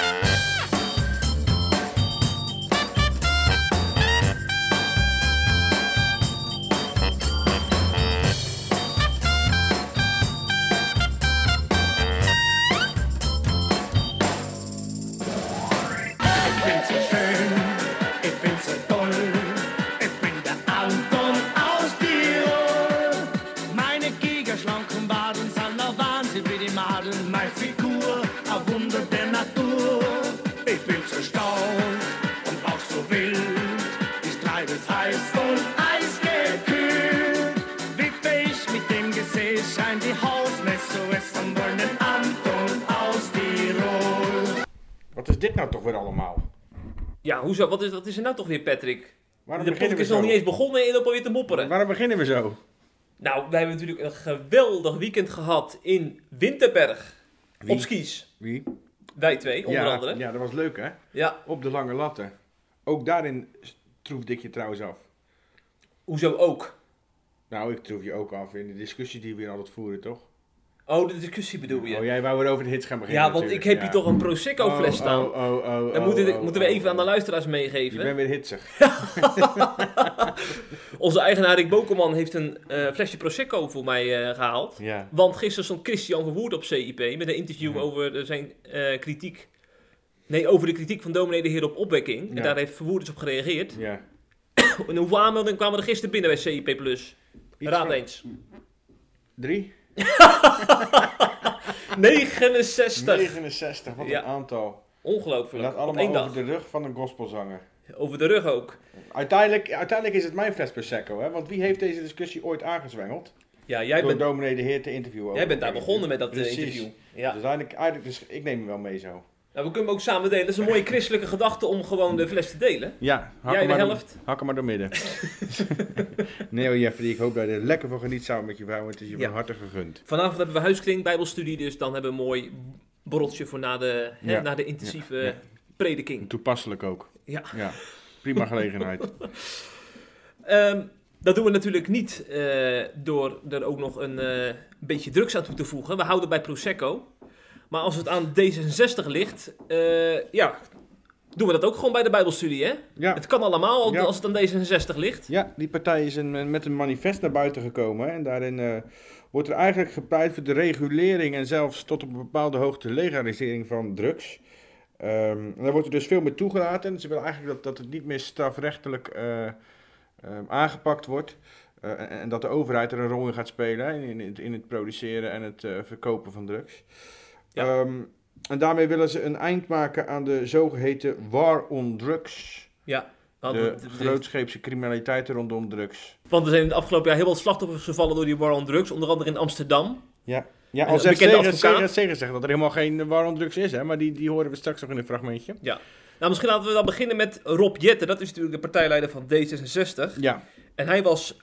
you hoezo? Wat is, wat is er nou toch weer, Patrick? Waarom de podcast is nog niet eens begonnen en loopt alweer te mopperen. Waarom beginnen we zo? Nou, wij hebben natuurlijk een geweldig weekend gehad in Winterberg. Wie? Op skis. Wie? Wij twee, onder ja, andere. Ja. Ja, dat was leuk hè? Op de lange latten. Ook daarin troefde ik je trouwens af. Hoezo ook? Nou, ik troef je ook af in de discussie die we hier altijd voeren, toch? Oh, de discussie bedoel je? Oh, jij wou weer over de hits gaan beginnen ja, want ik heb ja. hier toch een Prosecco fles Oh, staan. Oh, oh, oh, Dan oh, moeten, oh, moeten we oh, even aan de oh. luisteraars Je meegeven. bent weer hitsig. Onze eigenaar Rick Bokelman heeft een eh, flesje Prosecco voor mij eh, gehaald. Ja. Want gisteren stond Christian Verwoerd op CIP met een interview Ja. over eh, zijn eh, kritiek. Nee, over de kritiek van dominee de Heer op opwekking. En daar heeft Verwoerd dus op gereageerd. ja. En hoeveel aanmeldingen kwamen er gisteren binnen bij CIP+. Raad eens. Drie? 69. 69, wat Ja. een aantal. Ongelooflijk. Dat allemaal dag. over de rug van een gospelzanger. Over de rug ook. Uiteindelijk, uiteindelijk is het mijn fles Prosecco, hè? Want wie heeft deze discussie ooit aangezwengeld? Ja, jij Door bent, dominee de Heer te interviewen. jij bent daar begonnen met dat eh, Precies. interview. Ja. Dus eigenlijk, eigenlijk dus, ik neem hem wel mee zo. Nou, we kunnen hem ook samen delen. Dat is een mooie christelijke gedachte om gewoon de fles te delen. Ja, hak Jij hem de maar helft. Door, hak hem maar door midden. nee hoor, Jeffrey, ik hoop dat je er lekker van geniet samen met je vrouw. Het is je Ja. van harte gegund. Vanavond hebben we huiskring, bijbelstudie, dus dan hebben we een mooi borreltje voor na de, hè, Ja. na de intensieve Ja. Prediking. Toepasselijk ook. Ja. Ja, prima gelegenheid. Ehm, dat doen we natuurlijk niet eh, door er ook nog een eh, beetje drugs aan toe te voegen. We houden bij Prosecco. Maar als het aan D66 ligt, eh, ja, doen we dat ook gewoon bij de Bijbelstudie, hè? Ja, Het kan allemaal Ja. als het aan D66 ligt. ja die partij is een, met een manifest naar buiten gekomen. En daarin eh, wordt er eigenlijk gepleit voor de regulering en zelfs tot op een bepaalde hoogte legalisering van drugs. Ehm, en daar wordt er dus veel meer toegelaten. En ze willen eigenlijk dat, dat het niet meer strafrechtelijk eh, ehm, aangepakt wordt. En, en dat de overheid er een rol in gaat spelen hè, in, in, het- in het produceren en het verkopen van drugs. Ja. Ehm, en daarmee willen ze een eind maken aan de zogeheten war on drugs. Ja. De de- de- grootscheepse criminaliteit rondom drugs. want er zijn in het afgelopen jaar heel wat slachtoffers gevallen door die war on drugs. Onder andere in Amsterdam. Ja, ja al zegt Segers, zegt dat er helemaal geen war on drugs is, hè, maar die, die horen we straks nog in een fragmentje. Nou, misschien laten we dan beginnen met Rob Jetten. Dat is natuurlijk de partijleider van D66. Ja, En hij was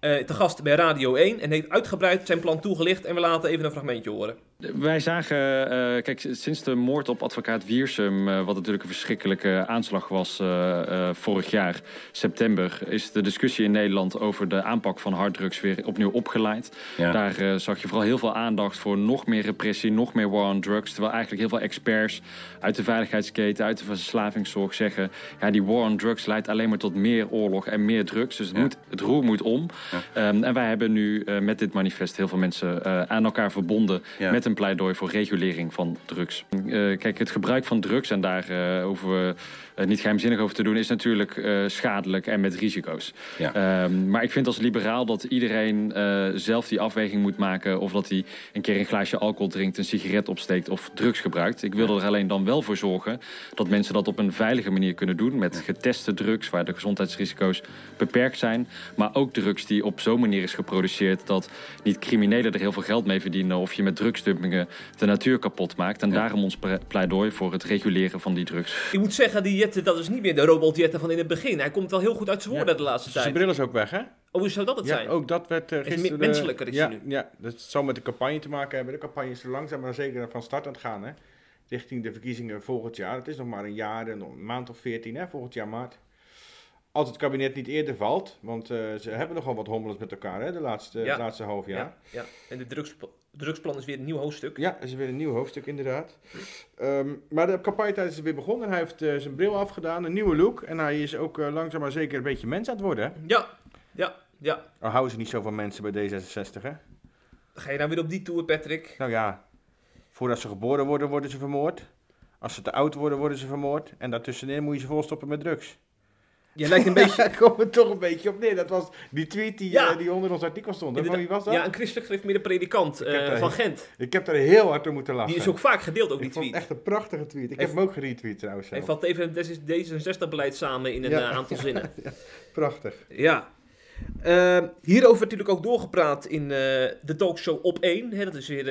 eh, te gast bij Radio 1 en heeft uitgebreid zijn plan toegelicht. En we laten even een fragmentje horen. Wij zagen, eh, kijk, sinds de moord op advocaat Wiersum, eh, wat natuurlijk een verschrikkelijke aanslag was eh, vorig jaar, september, is de discussie in Nederland over de aanpak van harddrugs weer opnieuw opgeleid. Ja. Daar zag je vooral heel veel aandacht voor nog meer repressie, nog meer war on drugs. Terwijl eigenlijk heel veel experts uit de veiligheidsketen, uit de verslavingszorg zeggen, ja, die war on drugs leidt alleen maar tot meer oorlog en meer drugs. Dus het, Ja. moet, het roer moet om. Ehm, en wij hebben nu met dit manifest heel veel mensen aan elkaar verbonden Ja. Met een pleidooi voor regulering van drugs. Eh, kijk, het gebruik van drugs, en daar eh, hoeven we eh, niet geheimzinnig over te doen, is natuurlijk schadelijk en met risico's. Ja. Ehm, maar ik vind als liberaal dat iedereen zelf die afweging moet maken of dat hij een keer een glaasje alcohol drinkt, een sigaret opsteekt of drugs gebruikt. Ik wil er alleen dan wel voor zorgen dat mensen dat op een veilige manier kunnen doen met geteste drugs waar de gezondheidsrisico's beperkt zijn, maar ook drugs die op zo'n manier is geproduceerd dat niet criminelen er heel veel geld mee verdienen of je met drugsdumpingen de natuur kapot maakt. En daarom ons pleidooi voor het reguleren van die drugs. Ik moet zeggen, die Jetten, dat is niet meer de robot Jetten van in het begin. Hij komt wel heel goed uit zijn woorden de laatste zijn tijd. bril is ook weg, hè? Oh, hoe zou dat het Ja, zijn? ook dat werd Is gisteren... me- menselijker is ja, hij nu. Ja, dat zal met de campagne te maken hebben. De campagne is er langzaam maar zeker van start aan het gaan, hè? Richting de verkiezingen volgend jaar. Het is nog maar een jaar, een maand of veertien, hè? Volgend jaar maart. Als het kabinet niet eerder valt, want eh, ze hebben nogal wat hommelens met elkaar, hè? De laatste, Ja. laatste half jaar. ja, ja. En de drugs, drugsplan is weer een nieuw hoofdstuk. Ja, is weer een nieuw hoofdstuk inderdaad. Ehm, maar de campagnetijd is weer begonnen. Hij heeft eh, zijn bril afgedaan, een nieuwe look. En hij is ook eh, langzaam maar zeker een beetje mens aan het worden. Hè? Ja, ja, ja. Al houden ze niet zo van mensen bij D66, hè? Ga je nou weer op die tour, Patrick? Nou ja, voordat ze geboren worden, worden ze vermoord. Als ze te oud worden, worden ze vermoord. En daartussenin moet je ze volstoppen met drugs. Je lijkt een beetje... Daar het toch een beetje op neer. Dat was die tweet die, Ja. eh, die onder ons artikel stond. wie was dat? Ja, een christelijk gereformeerde predikant eh, van Gent. Ik heb daar heel hard om moeten lachen. Die is ook vaak gedeeld, ook die ik tweet. echt een prachtige tweet. Ik Hij heb hem ook geretweet trouwens. Hij vat even het D66-beleid samen in een Ja. eh, aantal zinnen. Prachtig. Ja. Eh, hierover werd natuurlijk ook doorgepraat in de talkshow Op 1. Hè, dat, is weer,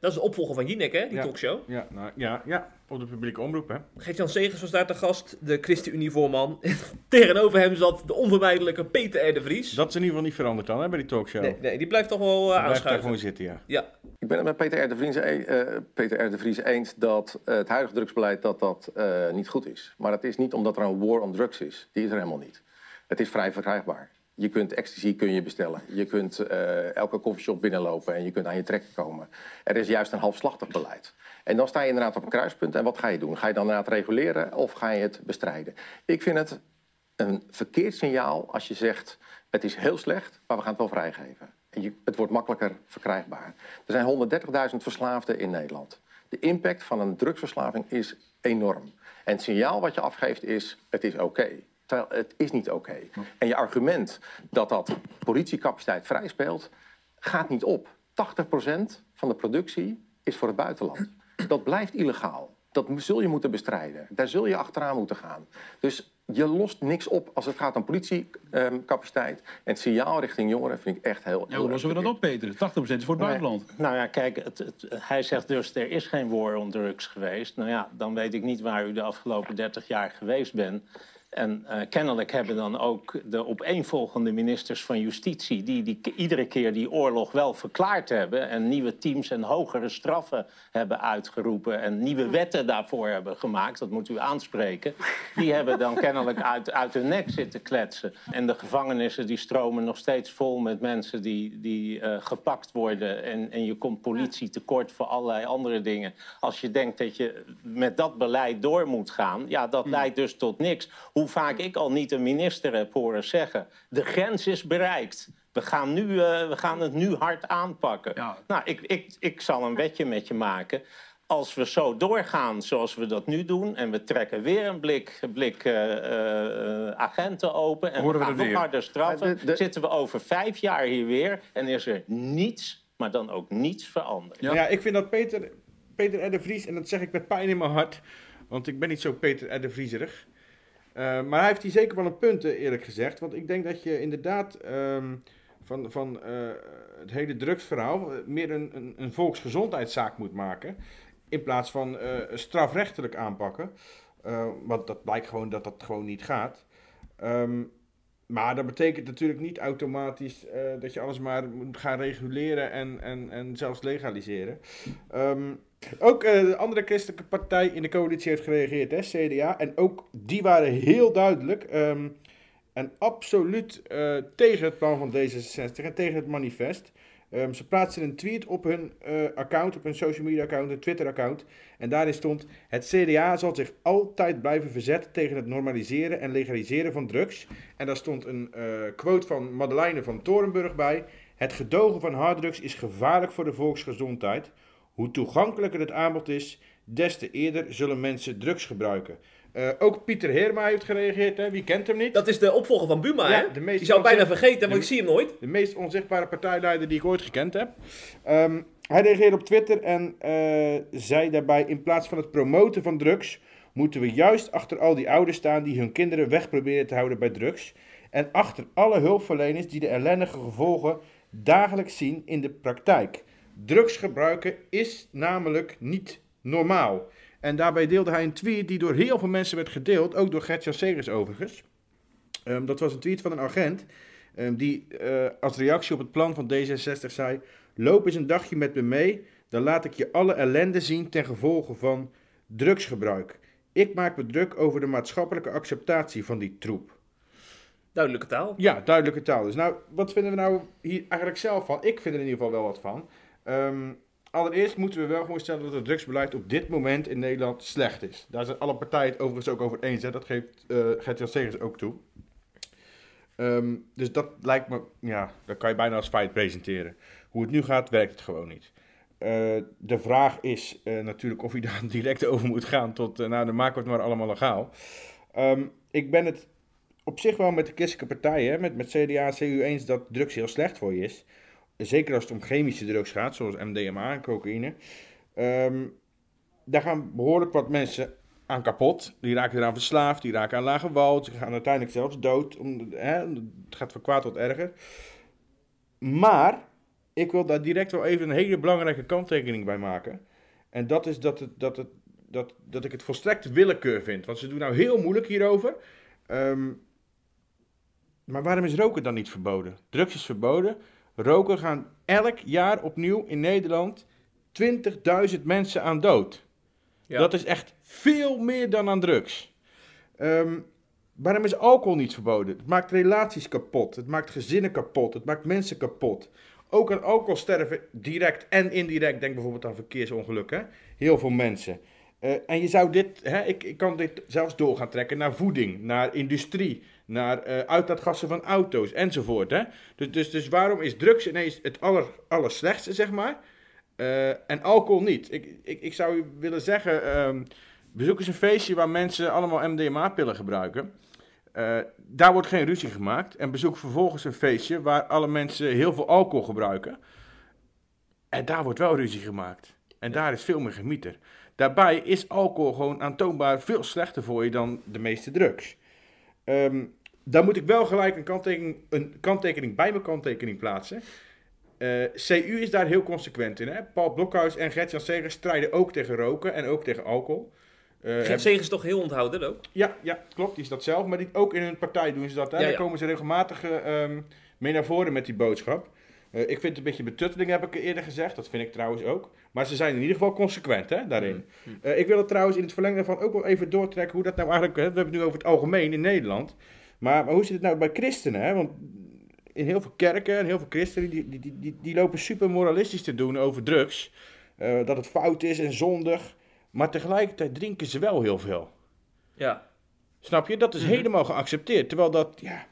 dat is de opvolger van Jinek, hè, die Ja. talkshow. Ja, nou, ja, ja, op de publieke omroep, hè. Gert-Jan Segers was daar te gast, de ChristenUnie-voorman. Tegenover hem zat de onvermijdelijke Peter R. de Vries. Dat is in ieder geval niet veranderd dan, hè, bij die talkshow. Nee, nee, die blijft toch wel daar aanschuiven. gewoon zitten, ja. Ja, Ik ben het met Peter R. de Vries, eh, eh, Peter R. de Vries eens dat eh, het huidige drugsbeleid dat dat, eh, niet goed is. Maar dat is niet omdat er een war on drugs is. Die is er helemaal niet. Het is vrij verkrijgbaar. Je kunt ecstasy kun je bestellen. Je kunt eh, elke koffieshop binnenlopen en je kunt aan je trekken komen. Er is juist een halfslachtig beleid. En dan sta je inderdaad op een kruispunt. En wat ga je doen? Ga je dan inderdaad reguleren of ga je het bestrijden? Ik vind het een verkeerd signaal als je zegt... het is heel slecht, maar we gaan het wel vrijgeven. En je, het wordt makkelijker verkrijgbaar. Er zijn 130.000 verslaafden in Nederland. De impact van een drugsverslaving is enorm. En het signaal wat je afgeeft is, het is oké. Terwijl het is niet oké. En je argument dat dat politiecapaciteit vrij speelt, gaat niet op. 80% van de productie is voor het buitenland. Dat blijft illegaal. Dat zul je moeten bestrijden. Daar zul je achteraan moeten gaan. Dus je lost niks op als het gaat om politiecapaciteit. en het signaal richting jongeren vind ik echt heel... Ja, hoe lossen we dat op, Peter? 80% is voor het Nee. buitenland. Nou ja, kijk, het, het- hij zegt dus er is geen war on drugs geweest. Nou ja, dan weet ik niet waar u de afgelopen 30 jaar geweest bent. En eh, kennelijk hebben dan ook de opeenvolgende ministers van Justitie... Die, die iedere keer die oorlog wel verklaard hebben... en nieuwe teams en hogere straffen hebben uitgeroepen... en nieuwe wetten daarvoor hebben gemaakt, dat moet u aanspreken... die hebben dan kennelijk uit, uit hun nek zitten kletsen. En de gevangenissen die stromen nog steeds vol met mensen die, die eh, gepakt worden... En, en je komt politie tekort voor allerlei andere dingen. Als je denkt dat je met dat beleid door moet gaan... ja, dat leidt dus tot niks. Hoe vaak ik al niet een minister heb horen zeggen... de grens is bereikt. We gaan, nu, eh, we gaan het nu hard aanpakken. Ja. Nou, ik, ik, ik zal een wetje met je maken. Als we zo doorgaan zoals we dat nu doen... en we trekken weer een blik, blik eh, eh, agenten open... en Horen we gaan er nog weer. harder straffen... Ja, de- de- zitten we over vijf jaar hier weer... en is er niets, maar dan ook niets veranderd. Ja. Ja, ik vind dat Peter, Peter R. de Vries, en dat zeg ik met pijn in mijn hart, want ik ben niet zo Peter R. de Vrieserig. Eh, maar hij heeft hier zeker wel een punt, eh, eerlijk gezegd. Want ik denk dat je inderdaad ehm, van, van eh, het hele drugsverhaal meer een, een, een volksgezondheidszaak moet maken. In plaats van eh, strafrechtelijk aanpakken. Want dat blijkt gewoon dat dat gewoon niet gaat. Ehm, maar dat betekent natuurlijk niet automatisch dat je alles maar moet gaan reguleren en, en, en zelfs legaliseren. Ehm, ook eh, de andere christelijke partij in de coalitie heeft gereageerd, hè, CDA. En ook die waren heel duidelijk ehm, en absoluut eh, tegen het plan van D66 en tegen het manifest. Ehm, ze plaatsten een tweet op hun eh, account, op hun social media account, een Twitter account. En daarin stond: Het CDA zal zich altijd blijven verzetten tegen het normaliseren en legaliseren van drugs. En daar stond een quote van Madeleine van Torenburg bij: Het gedogen van harddrugs is gevaarlijk voor de volksgezondheid. Hoe toegankelijker het aanbod is, des te eerder zullen mensen drugs gebruiken. Eh, ook Pieter Heerma heeft gereageerd, hè? wie kent hem niet? dat is de opvolger van Buma, Ja, hè? de meest Je zou bijna vergeten, maar de- ik zie hem nooit. De meest onzichtbare partijleider die ik ooit gekend heb. Ehm, hij reageerde op Twitter en eh, zei daarbij: In plaats van het promoten van drugs, moeten we juist achter al die ouders staan die hun kinderen weg proberen te houden bij drugs. En achter alle hulpverleners die de ellendige gevolgen dagelijks zien in de praktijk. Drugs gebruiken is namelijk niet normaal. En daarbij deelde hij een tweet die door heel veel mensen werd gedeeld, ook door Gert-Jan Segers overigens. Ehm, dat was een tweet van een agent ehm, die eh, als reactie op het plan van D66 zei: Loop eens een dagje met me mee, dan laat ik je alle ellende zien ten gevolge van drugsgebruik. Ik maak me druk over de maatschappelijke acceptatie van die troep. Duidelijke taal. Ja, duidelijke taal. Dus nou, wat vinden we nou hier eigenlijk zelf van? Ik vind er in ieder geval wel wat van. Ehm, allereerst moeten we wel gewoon stellen dat het drugsbeleid op dit moment in Nederland slecht is. Daar zijn alle partijen het overigens ook over eens. Dat geeft uh, Gert-Jan Segers ook toe. Ehm, dus dat lijkt me, ja, dat kan je bijna als feit presenteren. Hoe het nu gaat, werkt het gewoon niet. Uh, de vraag is uh, natuurlijk of je daar direct over moet gaan tot, nou, dan maken we het maar allemaal legaal. Um, ik ben het op zich wel met de christelijke partijen, met, met CDA en CU eens dat drugs heel slecht voor je is. Zeker als het om chemische drugs gaat, zoals MDMA en cocaïne. Um, daar gaan behoorlijk wat mensen aan kapot. Die raken eraan verslaafd, die raken aan lage wal. Ze gaan uiteindelijk zelfs dood. Om, hè, het gaat van kwaad tot erger. Maar ik wil daar direct wel even een hele belangrijke kanttekening bij maken. En dat is dat, het, dat, het, dat, dat ik het volstrekt willekeur vind. Want ze doen nou heel moeilijk hierover. Um, maar waarom is roken dan niet verboden? Drugs is verboden. Roken gaan elk jaar opnieuw in Nederland 20.000 mensen aan dood. Ja. Dat is echt veel meer dan aan drugs. Um, waarom is alcohol niet verboden? Het maakt relaties kapot. Het maakt gezinnen kapot. Het maakt mensen kapot. Ook aan alcohol sterven direct en indirect. Denk bijvoorbeeld aan verkeersongelukken. Heel veel mensen. Uh, en je zou dit, hè, ik, ik kan dit zelfs door gaan trekken naar voeding, naar industrie, naar uh, uitlaatgassen van auto's enzovoort. Hè? Dus, dus, dus waarom is drugs ineens het aller, aller slechtste, zeg maar, uh, en alcohol niet? Ik, ik, ik zou u willen zeggen, um, bezoek eens een feestje waar mensen allemaal MDMA-pillen gebruiken. Uh, daar wordt geen ruzie gemaakt. En bezoek vervolgens een feestje waar alle mensen heel veel alcohol gebruiken. En daar wordt wel ruzie gemaakt. En daar is veel meer gemieter. Daarbij is alcohol gewoon aantoonbaar veel slechter voor je dan de meeste drugs. Um, daar moet ik wel gelijk een kanttekening, een kanttekening bij mijn kanttekening plaatsen. Uh, CU is daar heel consequent in. Hè? Paul Blokhuis en Gert-Jan Segers strijden ook tegen roken en ook tegen alcohol. Uh, Gert Segers is toch heel onthouden ook? Ja, ja, klopt. Die is dat zelf. Maar die, ook in hun partij doen ze dat. Hè? Ja, ja. Daar komen ze regelmatig uh, mee naar voren met die boodschap. Uh, ik vind het een beetje betutteling, heb ik eerder gezegd. Dat vind ik trouwens ook. Maar ze zijn in ieder geval consequent hè, daarin. Mm. Uh, ik wil het trouwens in het verlengde daarvan ook wel even doortrekken hoe dat nou eigenlijk... Hè, we hebben het nu over het algemeen in Nederland. Maar, maar hoe zit het nou bij christenen? Hè? Want in heel veel kerken en heel veel christenen... die, die, die, die, die lopen super moralistisch te doen over drugs. Uh, dat het fout is en zondig. Maar tegelijkertijd drinken ze wel heel veel. Ja. Snap je? Dat is mm-hmm. helemaal geaccepteerd. Terwijl dat... Ja,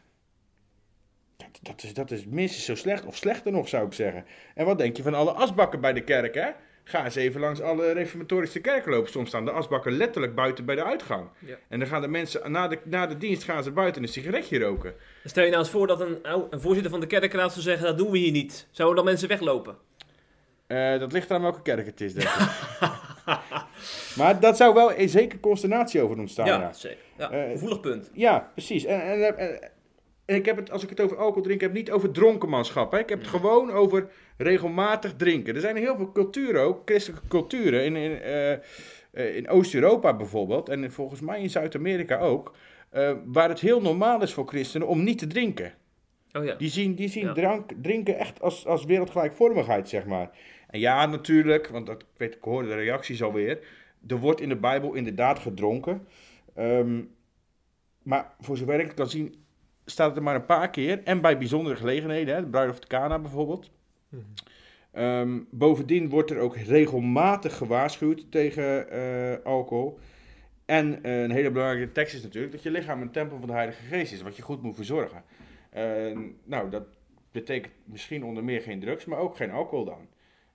dat, dat, is, dat is minstens zo slecht, of slechter nog zou ik zeggen. En wat denk je van alle asbakken bij de kerk, hè? Ga eens even langs alle reformatorische kerken lopen. Soms staan de asbakken letterlijk buiten bij de uitgang. Ja. En dan gaan de mensen, na de, na de dienst gaan ze buiten een sigaretje roken. Stel je nou eens voor dat een, een voorzitter van de kerkraad zou zeggen, dat doen we hier niet. Zouden dan mensen weglopen? Uh, dat ligt aan welke kerk het is, denk ik. maar dat zou wel een zeker consternatie over ontstaan. Ja, zeker. Ja, uh, gevoelig punt. Ja, precies. En en ik heb het, als ik het over alcohol drink, heb niet over dronkenmanschap. Hè? Ik heb het gewoon over regelmatig drinken. Er zijn heel veel culturen ook, christelijke culturen, in, in, uh, in Oost-Europa bijvoorbeeld, en volgens mij in Zuid-Amerika ook, uh, waar het heel normaal is voor christenen om niet te drinken. Oh ja. Die zien, die zien ja. drank, drinken echt als, als wereldgelijkvormigheid, zeg maar. En ja, natuurlijk, want dat, ik, weet, ik hoorde de reacties alweer. Er wordt in de Bijbel inderdaad gedronken. Um, maar voor zover ik het kan zien, staat het er maar een paar keer. En bij bijzondere gelegenheden, hè, de bruiloft Cana bijvoorbeeld. Mm -hmm. um, bovendien wordt er ook regelmatig gewaarschuwd tegen uh, alcohol. En uh, een hele belangrijke tekst is natuurlijk dat je lichaam een tempel van de Heilige Geest is, wat je goed moet verzorgen. Uh, nou, dat betekent misschien onder meer geen drugs, maar ook geen alcohol dan.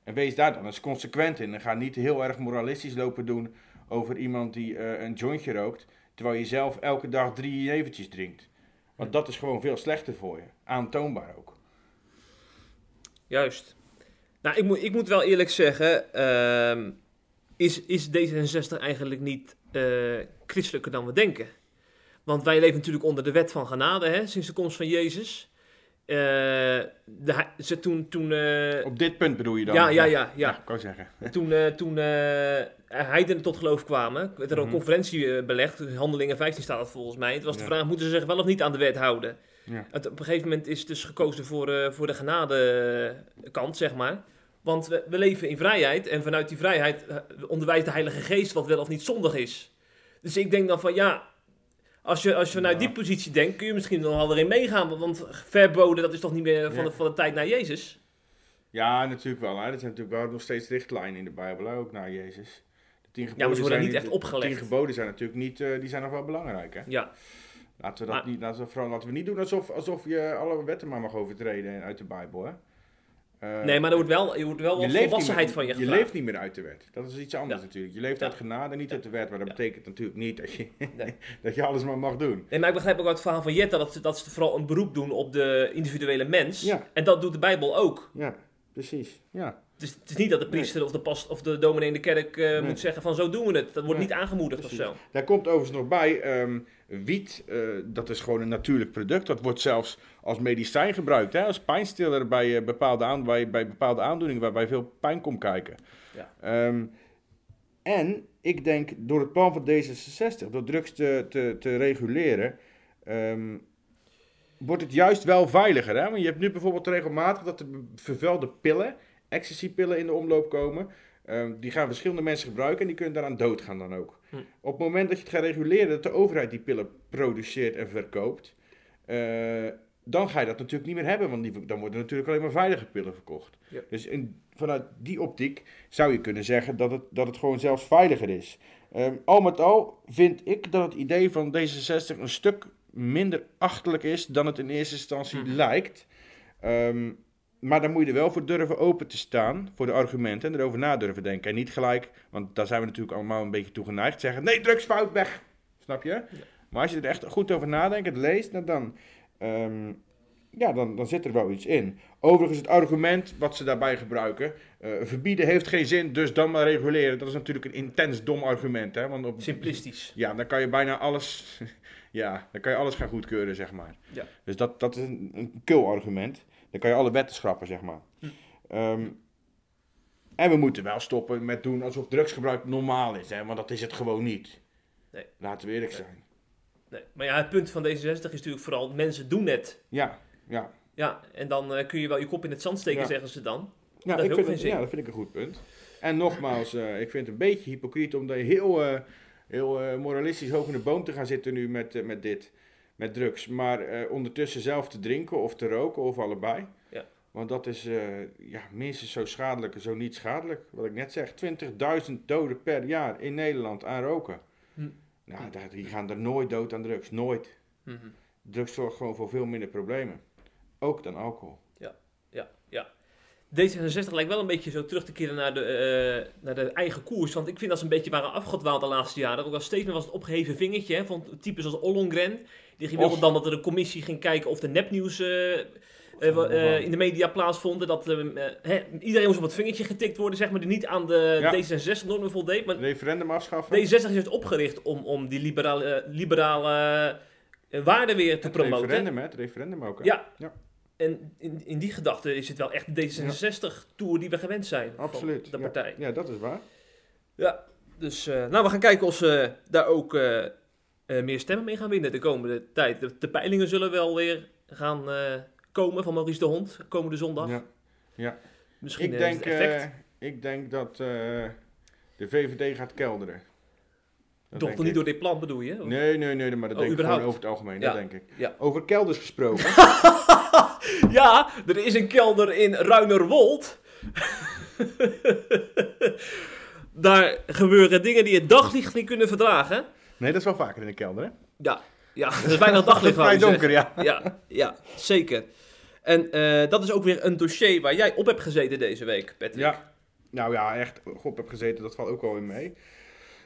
En wees daar dan eens consequent in. En ga niet heel erg moralistisch lopen doen over iemand die een jointje rookt, terwijl je zelf elke dag drie eventjes drinkt. Want dat is gewoon veel slechter voor je. Aantoonbaar ook. Juist. Nou, ik moet, ik moet wel eerlijk zeggen, uh, is, is D66 eigenlijk niet uh, christelijker dan we denken? Want wij leven natuurlijk onder de wet van genade, hè, sinds de komst van Jezus. Uh, de, ze toen, toen, uh, Op dit punt bedoel je dan? Ja, ja, ja. ja. ja kan zeggen. Toen, toen heidenen tot geloof kwamen, werd er een mm -hmm. conferentie belegd. Handelingen 15 staat het volgens mij. Het was de ja. vraag, moeten ze zich wel of niet aan de wet houden? Ja. Het, op een gegeven moment is dus gekozen voor, voor de genadekant, zeg maar. Want we, we, leven in vrijheid en vanuit die vrijheid onderwijst de Heilige Geest wat wel of niet zondig is. Dus ik denk dan van ja, als je, als je vanuit ja. die positie denkt, kun je misschien nog wel erin meegaan. Want verboden, dat is toch niet meer van, de, van de tijd naar Jezus? Ja, natuurlijk wel. Hè. Er zijn natuurlijk wel nog steeds richtlijnen in de Bijbel, ook naar Jezus. Tien geboden maar ze worden zijn niet echt opgelegd. De tien geboden zijn natuurlijk niet, eh, die zijn nog wel belangrijk. Hè? Ja, Laten we dat Maar- niet, laten we, vooral, laten we niet doen alsof, alsof je alle wetten maar mag overtreden uit de Bijbel. Hè? Eh, nee, maar er wordt wel, er wordt wel wat volwassenheid meer- van je Je gevraagd. leeft niet meer uit de wet. Dat is iets anders Ja. natuurlijk. Je leeft Ja. uit genade, niet uit de wet. Maar dat betekent natuurlijk niet dat je, Nee. dat je alles maar mag doen. Nee, maar ik begrijp ook uit het verhaal van Jetta dat ze, dat ze vooral een beroep doen op de individuele mens. Ja. En dat doet de Bijbel ook. Ja, precies. Ja. Dus het is niet dat de priester of de past of de dominee in de kerk eh, Nee. moet zeggen van zo doen we het. Dat wordt Nee, niet aangemoedigd precies. of zo. Daar komt overigens nog bij, ehm, wiet, eh, dat is gewoon een natuurlijk product. Dat wordt zelfs als medicijn gebruikt, hè? als pijnstiller bij, eh, bepaalde aan, bij, bij bepaalde aandoeningen waarbij veel pijn komt kijken. Ja. Ehm, en ik denk door het plan van D66, door drugs te, te, te reguleren, ehm, wordt het juist wel veiliger. Hè? Want je hebt nu bijvoorbeeld regelmatig dat er vervuilde pillen, ecstasy-pillen in de omloop komen. Ehm, die gaan verschillende mensen gebruiken en die kunnen daaraan doodgaan dan ook. Hm. Op het moment dat je het gaat reguleren, dat de overheid die pillen produceert en verkoopt, eh, dan ga je dat natuurlijk niet meer hebben, want die, dan worden natuurlijk alleen maar veilige pillen verkocht. Ja. Dus in, vanuit die optiek zou je kunnen zeggen dat het, dat het gewoon zelfs veiliger is. Ehm, al met al vind ik dat het idee van D66 een stuk minder achterlijk is dan het in eerste instantie Mhm. lijkt. Ehm, maar dan moet je er wel voor durven open te staan, voor de argumenten en erover na durven denken. En niet gelijk, want daar zijn we natuurlijk allemaal een beetje toe geneigd, zeggen nee, drugsfout, weg. Snap je? Maar als je er echt goed over nadenkt, het leest, nou dan, ehm, ja, dan, dan zit er wel iets in. Overigens het argument wat ze daarbij gebruiken, eh, verbieden heeft geen zin, dus dan maar reguleren. Dat is natuurlijk een intens dom argument. Hè? Want op, Simplistisch. ja, dan kan je bijna alles, ja, dan kan je alles gaan goedkeuren, zeg maar. Ja. Dus dat, dat is een, een kul argument. Dan kan je alle wetten schrappen, zeg maar. Hm. Ehm, en we moeten wel stoppen met doen alsof drugsgebruik normaal is, hè? want dat is het gewoon niet. Nee. Laten we eerlijk Nee. zijn. Nee. Maar ja, het punt van D66 is natuurlijk vooral mensen doen het. Ja, ja. Ja, en dan eh, kun je wel je kop in het zand steken, Ja. zeggen ze dan. Ja, Dat ik vind het, ja, dat vind ik een goed punt. En nogmaals, eh, ik vind het een beetje hypocriet om daar heel, eh, heel moralistisch hoog in de boom te gaan zitten nu met, met dit, met drugs. Maar eh, ondertussen zelf te drinken of te roken of allebei. Ja. Want dat is eh, ja, minstens zo schadelijk, zo niet schadelijk. Wat ik net zeg, 20.000 doden per jaar in Nederland aan roken. Hm. Nou, daar- die gaan er nooit dood aan drugs, nooit. Mhm. Drugs zorgt gewoon voor veel minder problemen. Ook dan alcohol. Ja, ja. D66 lijkt wel een beetje zo terug te keren naar de, eh, naar de eigen koers. Want ik vind dat ze een beetje waren afgedwaald de laatste jaren. Ook al steeds meer was het opgeheven vingertje hè, van types als Ollongren. Die wilde dan dat er een commissie ging kijken of er nepnieuws eh, eh, eh, in de media plaatsvond. Dat eh, eh, hè, iedereen moest op het vingertje getikt worden, zeg maar, die niet aan de Ja. D66-normen voldeed. Maar Referendum afschaffen. D66 is juist opgericht om, om die liberale, liberale waarden weer te het promoten. referendum, hè? Het referendum ook. hè? Ja. Ja. En in, in die gedachte is het wel echt de D66-tour die we gewend zijn. Absoluut. De ja. partij. Ja, dat is waar. Ja. Dus nou, we gaan kijken of ze daar ook eh, meer stemmen mee gaan winnen de komende tijd. De, de peilingen zullen wel weer gaan eh, komen van Maurice de Hond, komende zondag. Ja. ja. Misschien Ik, eh, denk, effect. ik denk dat de VVD gaat kelderen. Dat Toch niet door dit plan bedoel je? Of- Nee, nee, nee, maar dat Oh, denk ik gewoon over het algemeen. Ja. Dat denk ik. Ja. Over kelders gesproken. Ja, er is een kelder in Ruinerwold. Daar gebeuren dingen die het daglicht niet kunnen verdragen. Nee, dat is wel vaker in de kelder, hè? Ja, ja er is weinig daglicht. Vrij donker, ja. Ja, ja, zeker. En eh, dat is ook weer een dossier waar jij op hebt gezeten deze week, Patrick. Ja. Nou ja, echt op heb gezeten, dat valt ook wel in mee.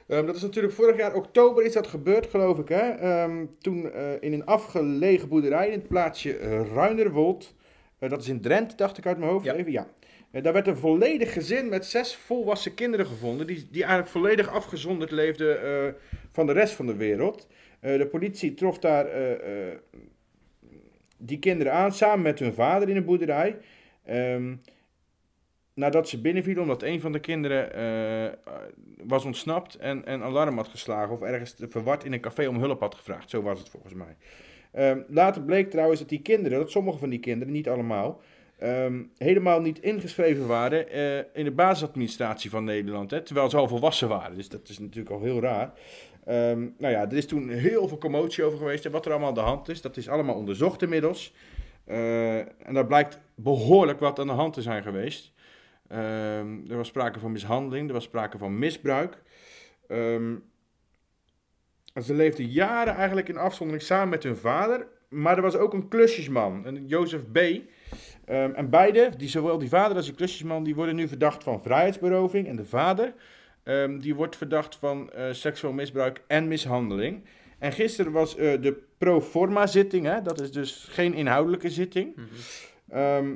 Ehm, dat is natuurlijk vorig jaar oktober is dat gebeurd, geloof ik. Hè? Ehm, toen eh, in een afgelegen boerderij in het plaatsje eh, Ruinerwold. dat is in Drenthe, dacht ik uit mijn hoofd Ja. even. Ja. Daar werd een volledig gezin met zes volwassen kinderen gevonden. Die, die eigenlijk volledig afgezonderd leefden van de rest van de wereld. Eh, de politie trof daar eh, eh, die kinderen aan samen met hun vader in een boerderij. Ehm, nadat ze binnenvielen omdat een van de kinderen was ontsnapt en, en alarm had geslagen of ergens verward in een café om hulp had gevraagd. Zo was het volgens mij. Ehm, later bleek trouwens dat die kinderen, dat sommige van die kinderen, niet allemaal, ehm, helemaal niet ingeschreven waren in de basisadministratie van Nederland. Hè, terwijl ze al volwassen waren. Dus dat is natuurlijk al heel raar. Ehm, nou ja, er is toen heel veel commotie over geweest. En wat er allemaal aan de hand is, dat is allemaal onderzocht inmiddels. Eh, en daar blijkt behoorlijk wat aan de hand te zijn geweest. Ehm, er was sprake van mishandeling, er was sprake van misbruik. Ehm, ze leefden jaren eigenlijk in afzondering samen met hun vader. Maar er was ook een klusjesman, een Jozef B. En beide, die, zowel die vader als die klusjesman, die worden nu verdacht van vrijheidsberoving. En de vader, ehm, die wordt verdacht van eh, seksueel misbruik en mishandeling. En gisteren was eh, de pro forma zitting, hè? dat is dus geen inhoudelijke zitting. Ehm,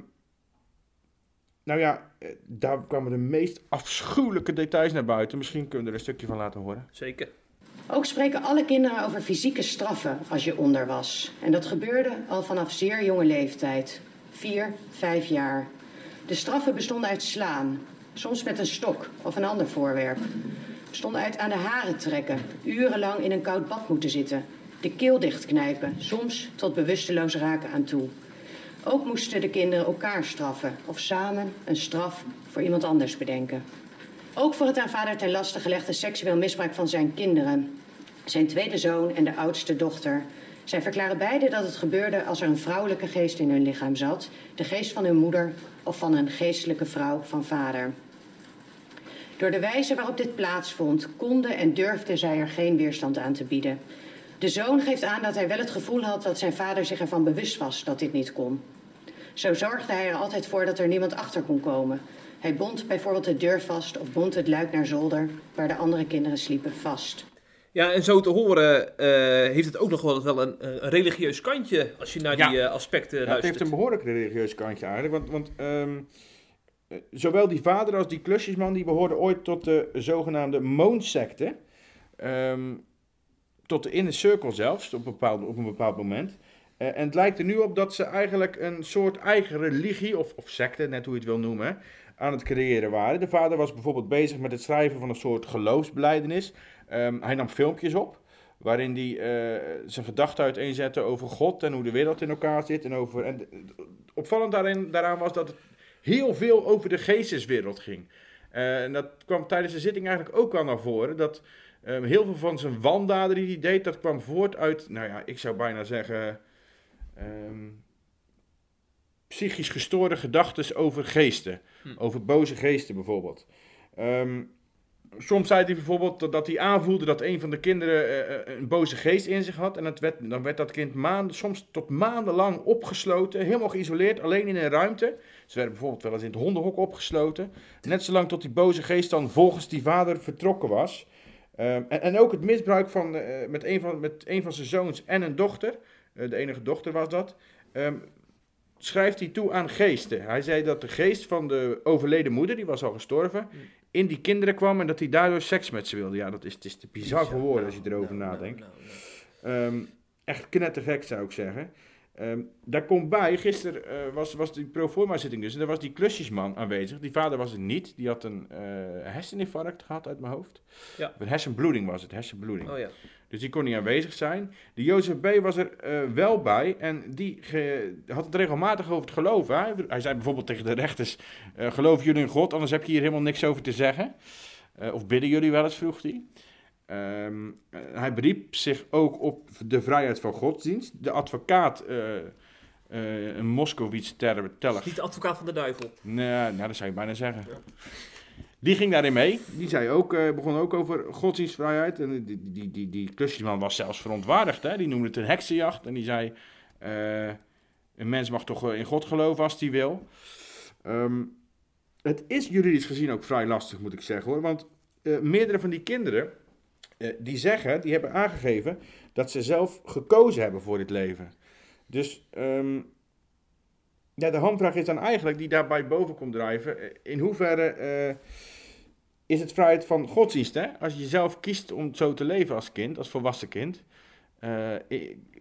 nou ja, eh, daar kwamen de meest afschuwelijke details naar buiten. Misschien kunnen we er een stukje van laten horen. Zeker. Ook spreken alle kinderen over fysieke straffen als je onder was. En dat gebeurde al vanaf zeer jonge leeftijd. Vier, vijf jaar. De straffen bestonden uit slaan, soms met een stok of een ander voorwerp. Bestonden uit aan de haren trekken, urenlang in een koud bad moeten zitten. De keel dichtknijpen, soms tot bewusteloos raken aan toe. Ook moesten de kinderen elkaar straffen of samen een straf voor iemand anders bedenken. Ook voor het aan vader ten laste gelegde seksueel misbruik van zijn kinderen. Zijn tweede zoon en de oudste dochter. Zij verklaren beide dat het gebeurde als er een vrouwelijke geest in hun lichaam zat. De geest van hun moeder of van een geestelijke vrouw van vader. Door de wijze waarop dit plaatsvond, konden en durfden zij er geen weerstand aan te bieden. De zoon geeft aan dat hij wel het gevoel had dat zijn vader zich ervan bewust was dat dit niet kon. Zo zorgde hij er altijd voor dat er niemand achter kon komen. Hij bond bijvoorbeeld de deur vast of bond het luik naar zolder, waar de andere kinderen sliepen, vast. Ja, en zo te horen eh, heeft het ook nog wel, wel een, een religieus kantje als je naar Ja. die eh, aspecten Ja, het luistert. heeft een behoorlijk religieus kantje eigenlijk. Want, want ehm, eh, zowel die vader als die klusjesman die behoorden ooit tot de zogenaamde Moonsecte. Ehm, tot de Inner Circle zelfs, op een bepaald, op een bepaald moment. Eh, en het lijkt er nu op dat ze eigenlijk een soort eigen religie, of, of secte, net hoe je het wil noemen, aan het creëren waren. De vader was bijvoorbeeld bezig met het schrijven van een soort geloofsbelijdenis. Ehm, hij nam filmpjes op, waarin hij eh, zijn gedachten uiteenzette over God en hoe de wereld in elkaar zit. En over, en opvallend daarin, daaraan was dat het heel veel over de geesteswereld ging. Eh, en dat kwam tijdens de zitting eigenlijk ook al naar voren. Dat ehm, heel veel van zijn wandaden die hij deed, dat kwam voort uit, nou ja, ik zou bijna zeggen, ehm, psychisch gestoorde gedachten over geesten. Over boze geesten bijvoorbeeld. Ehm, soms zei hij bijvoorbeeld dat, hij aanvoelde dat een van de kinderen eh, eh, een boze geest in zich had. En dat werd, dan werd dat kind maanden, soms tot maandenlang opgesloten, helemaal geïsoleerd, alleen in een ruimte. Ze werden bijvoorbeeld wel eens in het hondenhok opgesloten. Net zolang tot die boze geest dan volgens die vader vertrokken was. Ehm, en, en ook het misbruik van, eh, met, een van, met van zijn zoons en een dochter, eh, de enige dochter was dat, ehm, schrijft hij toe aan geesten. Hij zei dat de geest van de overleden moeder, die was al gestorven, in die kinderen kwam en dat hij daardoor seks met ze wilde. Ja, dat is, het is te bizar voor woorden als je erover Nou, nadenkt. nou, nou, nou. Ehm, echt knettergek zou ik zeggen. Ehm, daar komt bij, gisteren eh, was, was die proforma zitting dus, en daar was die klusjesman aanwezig. Die vader was er niet, die had een eh, herseninfarct gehad uit mijn hoofd. Ja. Of Een hersenbloeding was het, hersenbloeding. Oh ja. Dus die kon niet aanwezig zijn. De Jozef B. was er eh, wel bij en die ge- had het regelmatig over het geloof. Hè? Hij zei bijvoorbeeld tegen de rechters, eh geloven jullie in God, anders heb je hier helemaal niks over te zeggen. Eh, of bidden jullie wel eens, vroeg hij. Ehm, eh, hij beriep zich ook op de vrijheid van godsdienst. De advocaat, een Moskowitz ter, teller. Niet de advocaat van de duivel. Nee, nou, dat zou je bijna zeggen. Die ging daarin mee. Die zei ook, eh, begon ook over godsdienstvrijheid. En die, die, die, die klusjesman was zelfs verontwaardigd. Hè? Die noemde het een heksenjacht. En die zei, eh, een mens mag toch eh, in God geloven als hij wil. Ehm, het is juridisch gezien ook vrij lastig, moet ik zeggen hoor. Want meerdere van die kinderen, die zeggen, die hebben aangegeven dat ze zelf gekozen hebben voor dit leven. Dus ehm, ja, de hamvraag is dan eigenlijk, die daarbij boven komt drijven, in hoeverre is het vrijheid van godsdienst, hè? Als je zelf kiest om zo te leven als kind, als volwassen kind, eh,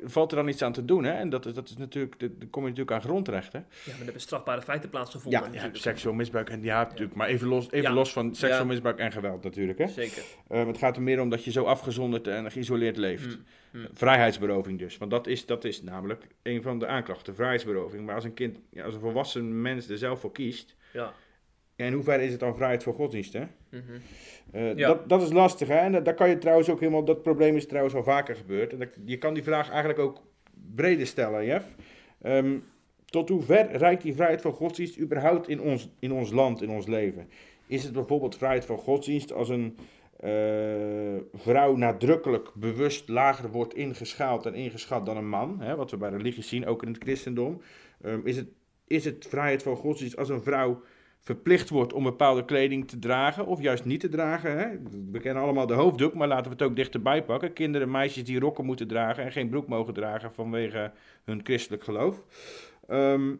valt er dan iets aan te doen, hè? En dat is, dat is natuurlijk, dan kom je natuurlijk aan grondrechten. Ja, maar er hebben strafbare feiten plaatsgevonden. Ja, ja, seksueel misbruik, en ja, natuurlijk, maar even los, even Ja. los van seksueel misbruik en geweld natuurlijk, hè? Zeker. Eh, het gaat er meer om dat je zo afgezonderd en geïsoleerd leeft. Mm, mm. Vrijheidsberoving dus. Want dat is, dat is namelijk een van de aanklachten, vrijheidsberoving. Maar als een kind, ja, als een volwassen mens er zelf voor kiest, Ja. Ja, in hoeverre is het dan vrijheid voor godsdienst, hè? Mhm. Eh, Ja. dat, dat is lastig, hè? En dat, daar kan je trouwens ook helemaal, dat probleem is trouwens al vaker gebeurd. En dat, je kan die vraag eigenlijk ook breder stellen, Jeff. Ehm, tot hoe ver reikt die vrijheid van godsdienst überhaupt in ons, in ons land, in ons leven? Is het bijvoorbeeld vrijheid van godsdienst als een eh, vrouw nadrukkelijk bewust lager wordt ingeschaald en ingeschat dan een man? Hè, wat we bij religie zien, ook in het christendom. Ehm, is, het, is het vrijheid van godsdienst als een vrouw verplicht wordt om bepaalde kleding te dragen of juist niet te dragen. Hè? We kennen allemaal de hoofddoek, maar laten we het ook dichterbij pakken. Kinderen en meisjes die rokken moeten dragen en geen broek mogen dragen vanwege hun christelijk geloof. Ehm,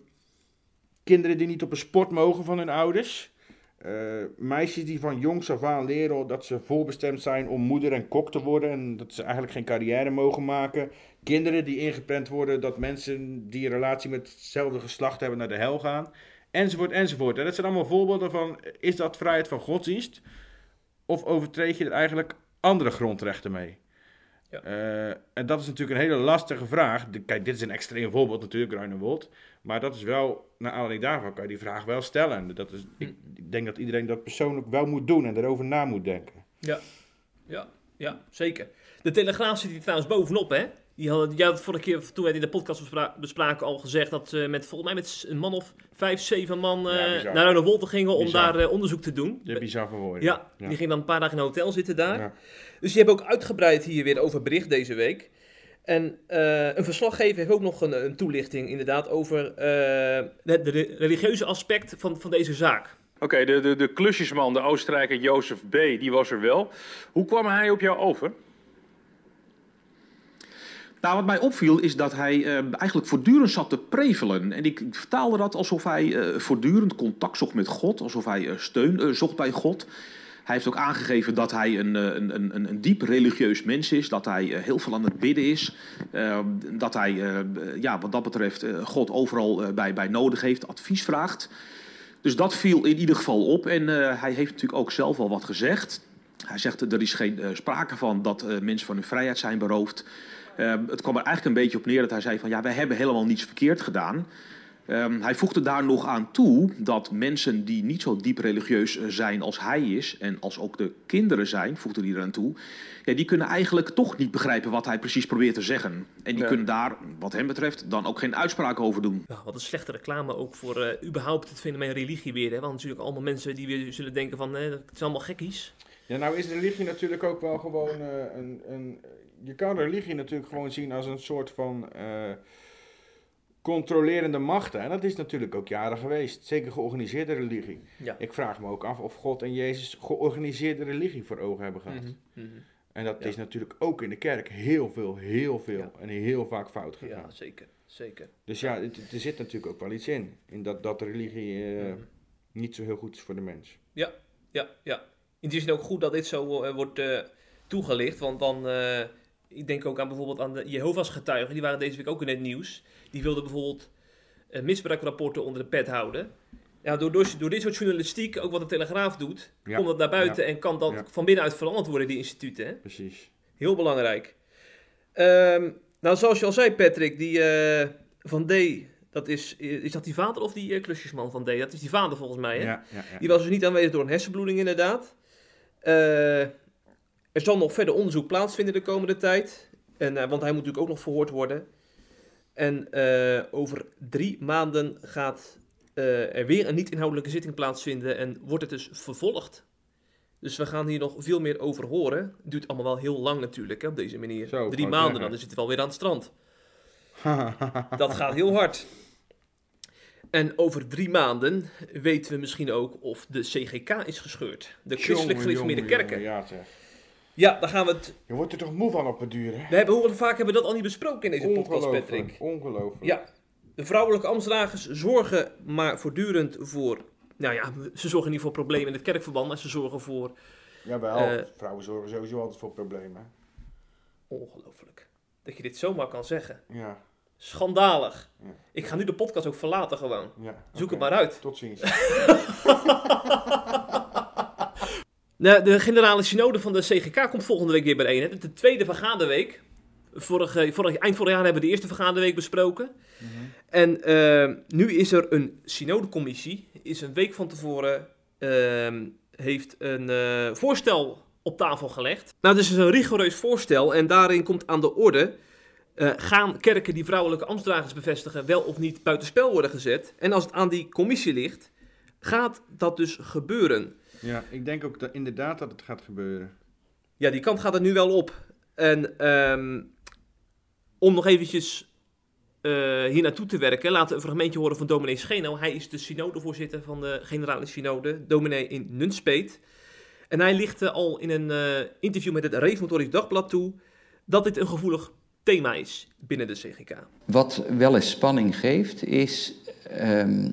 kinderen die niet op een sport mogen van hun ouders. Eh, meisjes die van jongs af aan leren dat ze voorbestemd zijn om moeder en kok te worden en dat ze eigenlijk geen carrière mogen maken. Kinderen die ingeprent worden dat mensen die een relatie met hetzelfde geslacht hebben naar de hel gaan enzovoort, enzovoort. En dat zijn allemaal voorbeelden van, is dat vrijheid van godsdienst? Of overtreed je er eigenlijk andere grondrechten mee? Ja. Eh, en dat is natuurlijk een hele lastige vraag. De- kijk, dit is een extreem voorbeeld natuurlijk, Ruinewold. Maar dat is wel, naar aanleiding daarvan kan je die vraag wel stellen. En dat is, ik, ik denk dat iedereen dat persoonlijk wel moet doen en erover na moet denken. Ja, ja, ja, zeker. De Telegraaf zit hier trouwens bovenop, hè? Die hadden, jij had vorige keer, toen wij het in de podcast bespra- bespraken, al gezegd dat ze met volgens mij met een man of vijf, zeven man eh, Ja, naar de Wolten gingen om Bizar. daar eh, onderzoek te doen. Je bizar van woorden. Ja, die ging dan een paar dagen in een hotel zitten daar. Ja. Dus die hebben ook uitgebreid hier weer over bericht deze week. En eh, een verslaggever heeft ook nog een, een toelichting inderdaad over eh, de religieuze aspect van, van deze zaak. Oké, de, de, de klusjesman, de Oostenrijker Jozef B., die was er wel. Hoe kwam hij op jou over? Nou, wat mij opviel is dat hij eh, eigenlijk voortdurend zat te prevelen. En ik, vertaalde dat alsof hij eh, voortdurend contact zocht met God, alsof hij eh, steun zocht bij God. Hij heeft ook aangegeven dat hij een, een, een, een, diep religieus mens is, dat hij heel veel aan het bidden is, eh, dat hij ja, wat dat betreft God overal bij, bij nodig heeft, advies vraagt. Dus dat viel in ieder geval op en hij heeft natuurlijk ook zelf al wat gezegd. Hij zegt er is geen sprake van dat mensen van hun vrijheid zijn beroofd. Ehm, het kwam er eigenlijk een beetje op neer dat hij zei van ja, wij hebben helemaal niets verkeerd gedaan. Ehm, hij voegde daar nog aan toe dat mensen die niet zo diep religieus eh, zijn als hij is, en als ook de kinderen zijn, voegde hij eraan toe, ja, die kunnen eigenlijk toch niet begrijpen wat hij precies probeert te zeggen. En die Ja. kunnen daar, wat hem betreft, dan ook geen uitspraak over doen. Ja, wat een slechte reclame ook voor eh, überhaupt het fenomeen religie weer. Hè? Want natuurlijk allemaal mensen die weer zullen denken van, eh, dat is allemaal gekkies. Ja, nou is religie natuurlijk ook wel gewoon eh, een, een... Je kan religie natuurlijk gewoon zien als een soort van eh, controlerende macht. En dat is natuurlijk ook jaren geweest. Zeker georganiseerde religie. Ja. Ik vraag me ook af of God en Jezus georganiseerde religie voor ogen hebben gehad. Mhm, mhm. En dat Ja. is natuurlijk ook in de kerk heel veel, heel veel Ja. en heel vaak fout Ja, gegaan. zeker. zeker. Dus ja, het- er zit natuurlijk ook wel iets in. In dat, dat religie eh, Mhm. niet zo heel goed is voor de mens. Ja, ja. In die zin ook goed dat dit zo eh, wordt toegelicht. Want dan, ik denk ook aan bijvoorbeeld aan de Jehovah's getuigen. Die waren deze week ook in het nieuws. Die wilden bijvoorbeeld eh, misbruikrapporten onder de pet houden. Ja, door, door, door dit soort journalistiek, ook wat de Telegraaf doet, Ja, komt dat naar buiten en kan dat ja. van binnenuit veranderd worden, die instituten. Hè? Precies. Heel belangrijk. Ehm, nou, zoals je al zei, Patrick, die eh, Van D, dat is, is dat die vader of die eh, klusjesman van D? Dat is die vader volgens mij, hè? Die was dus niet aanwezig door een hersenbloeding, inderdaad. Eh, er zal nog verder onderzoek plaatsvinden de komende tijd. En, eh, want hij moet natuurlijk ook nog verhoord worden. En eh, over drie maanden gaat eh, er weer een niet-inhoudelijke zitting plaatsvinden. En wordt het dus vervolgd. Dus we gaan hier nog veel meer over horen. Het duurt allemaal wel heel lang natuurlijk, hè, op deze manier. Zo, drie maanden, zeggen. dan zitten we wel weer aan het strand. Dat gaat heel hard. En over drie maanden weten we misschien ook of de CGK is gescheurd. De Christelijk Gereformeerde Kerken. jongen, Ja, zeg. Ja, daar gaan we het... Je wordt er toch moe van op het duur, hè? We hebben, hoe vaak hebben we dat al niet besproken in deze podcast, Patrick? ongelooflijk. Ja, de vrouwelijke ambtsdragers zorgen maar voortdurend voor... Nou ja, ze zorgen niet voor problemen in het kerkverband, maar ze zorgen voor... Jawel, Eh, vrouwen zorgen sowieso altijd voor problemen. Ongelooflijk. Dat je dit zomaar kan zeggen. Ja, Schandalig. Ja. Ik ga nu de podcast ook verlaten gewoon. ja. Zoek het maar uit. Tot ziens. De generale synode van de CGK komt volgende week weer bijeen. Hè? De tweede vergaderweek. Vorige, vorig, eind vorig jaar hebben we de eerste vergaderweek besproken. En eh, nu is er een synodecommissie. Is een week van tevoren ehm, heeft een eh, voorstel op tafel gelegd. Nou, dit is een rigoureus voorstel. En daarin komt aan de orde eh, gaan kerken die vrouwelijke ambtsdragers bevestigen wel of niet buitenspel worden gezet? En als het aan die commissie ligt, gaat dat dus gebeuren? Ja, ik denk ook dat, inderdaad dat het gaat gebeuren. Ja, die kant gaat er nu wel op. En ehm, om nog eventjes eh, hier naartoe te werken, laten we een fragmentje horen van dominee Scheno. Hij is de synodevoorzitter van de generale synode, dominee in Nunspeet. En hij lichtte al in een eh, interview met het Reformatorisch Dagblad toe dat dit een gevoelig thema is binnen de CGK. Wat wel eens spanning geeft, is ehm,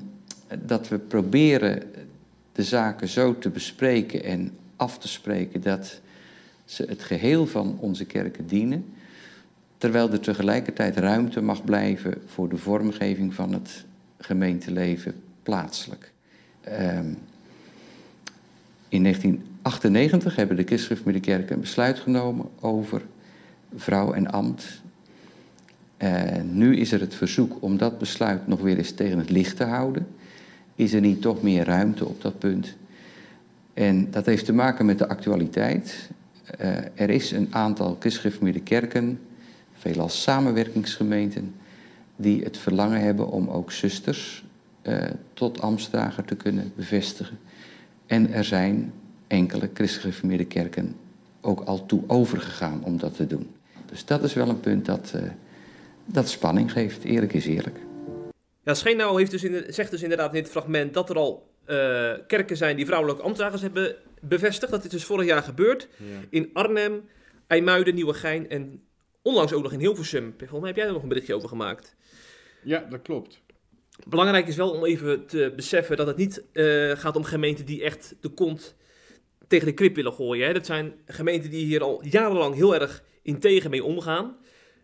dat we proberen de zaken zo te bespreken en af te spreken dat ze het geheel van onze kerken dienen, terwijl er tegelijkertijd ruimte mag blijven voor de vormgeving van het gemeenteleven plaatselijk. Ehm, in 1998 hebben de christelijke kerken een besluit genomen over vrouw en ambt. En nu is er het verzoek om dat besluit nog weer eens tegen het licht te houden. Is er niet toch meer ruimte op dat punt? En dat heeft te maken met de actualiteit. Uh, er is een aantal christelijke kerken, veelal samenwerkingsgemeenten, die het verlangen hebben om ook zusters uh, tot ambtsdrager te kunnen bevestigen. En er zijn enkele christelijk kerken ook al toe overgegaan om dat te doen. Dus dat is wel een punt dat, uh, dat spanning geeft, eerlijk is eerlijk. Ja, Scheenau heeft dus in, zegt dus inderdaad in dit fragment dat er al uh, kerken zijn die vrouwelijke ambtsdragers hebben bevestigd. Dat is dus vorig jaar gebeurd. Ja. In Arnhem, IJmuiden, Nieuwegein en onlangs ook nog in Hilversum. Volgens mij heb jij er nog een berichtje over gemaakt. Ja, dat klopt. Belangrijk is wel om even te beseffen dat het niet uh, gaat om gemeenten die echt de kont tegen de krip willen gooien. Hè. Dat zijn gemeenten die hier al jarenlang heel erg integer mee omgaan.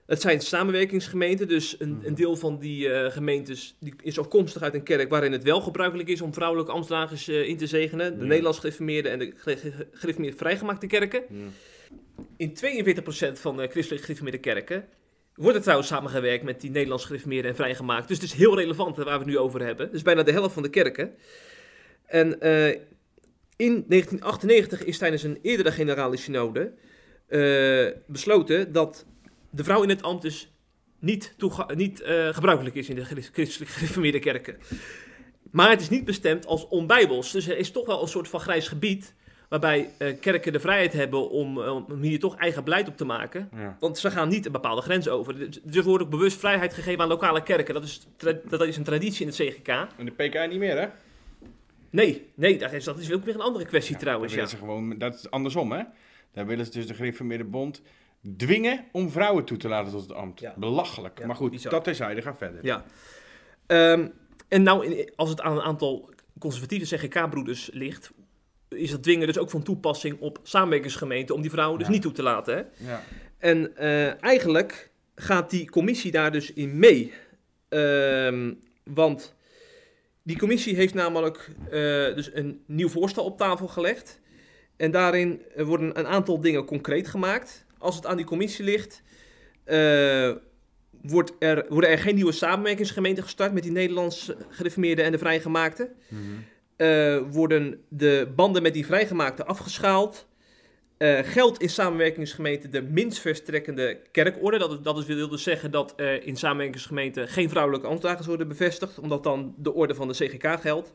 Het zijn samenwerkingsgemeenten, dus een, een deel van die uh, gemeentes die is afkomstig uit een kerk waarin het wel gebruikelijk is om vrouwelijke ambtsdragers uh, in te zegenen. De ja. Nederlands gereformeerde en de gereformeerd vrijgemaakte kerken. Ja. In 42% van de christelijk gereformeerde kerken wordt er trouwens samengewerkt met die Nederlands gereformeerde en vrijgemaakt. Dus het is heel relevant waar we het nu over hebben. Dus bijna de helft van de kerken. En uh, in 1998 is tijdens een eerdere generale synode besloten dat de vrouw in het ambt dus niet, niet uh, gebruikelijk is in de christelijk gereformeerde kerken. Maar het is niet bestemd als onbijbels. Dus er is toch wel een soort van grijs gebied waarbij uh, kerken de vrijheid hebben om, uh, om, hier toch eigen beleid op te maken. Ja. Want ze gaan niet een bepaalde grens over. Dus er wordt ook bewust vrijheid gegeven aan lokale kerken. Dat is, dat is een traditie in het CGK. En de PK niet meer, hè? Nee, nee dat, is, dat is ook weer een andere kwestie ja, trouwens. Ja. Ze gewoon, dat is andersom, hè? Daar willen ze dus de gereformeerde bond dwingen om vrouwen toe te laten tot het ambt. Ja. Belachelijk. Maar goed, bizar. dat terzijde, ga verder. Ja. Um, en nou, als het aan een aantal conservatieve CGK-broeders ligt, is dat dwingen dus ook van toepassing op samenwerkingsgemeenten om die vrouwen dus niet toe te laten. Hè? Ja. En uh, eigenlijk gaat die commissie daar dus in mee. Um, want die commissie heeft namelijk uh, dus een nieuw voorstel op tafel gelegd. En daarin worden een aantal dingen concreet gemaakt als het aan die commissie ligt, uh, wordt er, worden er geen nieuwe samenwerkingsgemeenten gestart met die Nederlands gereformeerden en de vrijgemaakten. Mm -hmm. uh, worden de banden met die vrijgemaakten afgeschaald. Uh, geldt in samenwerkingsgemeenten de minst verstrekkende kerkorde. Dat, dat is, wil dus zeggen dat uh, in samenwerkingsgemeenten geen vrouwelijke ambtsdragers worden bevestigd, omdat dan de orde van de CGK geldt.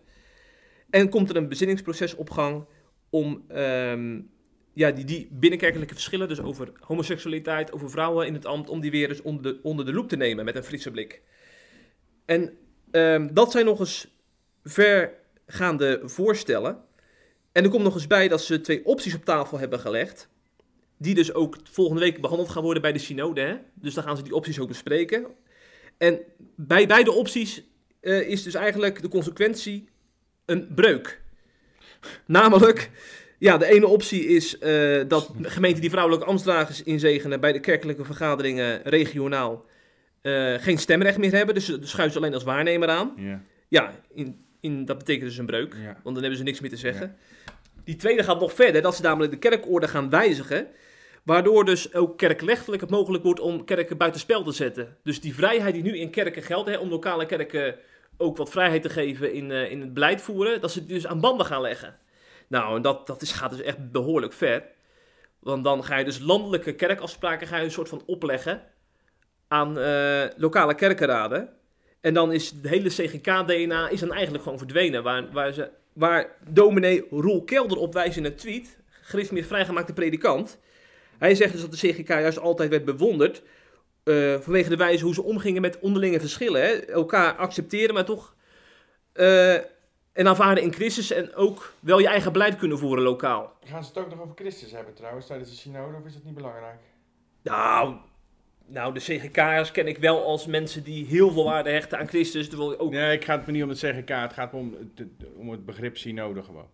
En komt er een bezinningsproces op gang om um, ja, die, die binnenkerkelijke verschillen, dus over homoseksualiteit, over vrouwen in het ambt, om die weer eens onder de, onder de loep te nemen met een frisse blik. En um, dat zijn nog eens vergaande voorstellen. En er komt nog eens bij dat ze twee opties op tafel hebben gelegd, die dus ook volgende week behandeld gaan worden bij de synode. Hè? Dus dan gaan ze die opties ook bespreken. En bij beide opties uh, is dus eigenlijk de consequentie een breuk. Namelijk ja, de ene optie is uh, dat gemeenten die vrouwelijke ambtsdragers inzegenen bij de kerkelijke vergaderingen regionaal uh, geen stemrecht meer hebben. Dus ze schuiven alleen als waarnemer aan. Yeah. Ja, in, in, dat betekent dus een breuk, yeah. want dan hebben ze niks meer te zeggen. Yeah. Die tweede gaat nog verder, dat ze namelijk de kerkorde gaan wijzigen. Waardoor dus ook kerkrechtelijk het mogelijk wordt om kerken buitenspel te zetten. Dus die vrijheid die nu in kerken geldt, hè, om lokale kerken ook wat vrijheid te geven in, uh, in het beleid voeren, dat ze die dus aan banden gaan leggen. Nou, en dat, dat is, gaat dus echt behoorlijk ver. Want dan ga je dus landelijke kerkafspraken ga je een soort van opleggen aan eh, lokale kerkenraden. En dan is het hele CGK-DNA is dan eigenlijk gewoon verdwenen. Waar, waar, ze, waar dominee Roel Kelder op wijst in een tweet, gereformeerd vrijgemaakte predikant. Hij zegt dus dat de CGK juist altijd werd bewonderd eh, vanwege de wijze hoe ze omgingen met onderlinge verschillen. Hè? Elkaar accepteren, maar toch eh, en aanvaarden in Christus en ook wel je eigen beleid kunnen voeren lokaal. Gaan ze het ook nog over Christus hebben trouwens tijdens de synode of is dat niet belangrijk? Nou, nou de CGK'ers ken ik wel als mensen die heel veel waarde hechten aan Christus. Terwijl ook... Nee, ik ga het me niet om het CGK, het gaat me om het, om het begrip synode gewoon.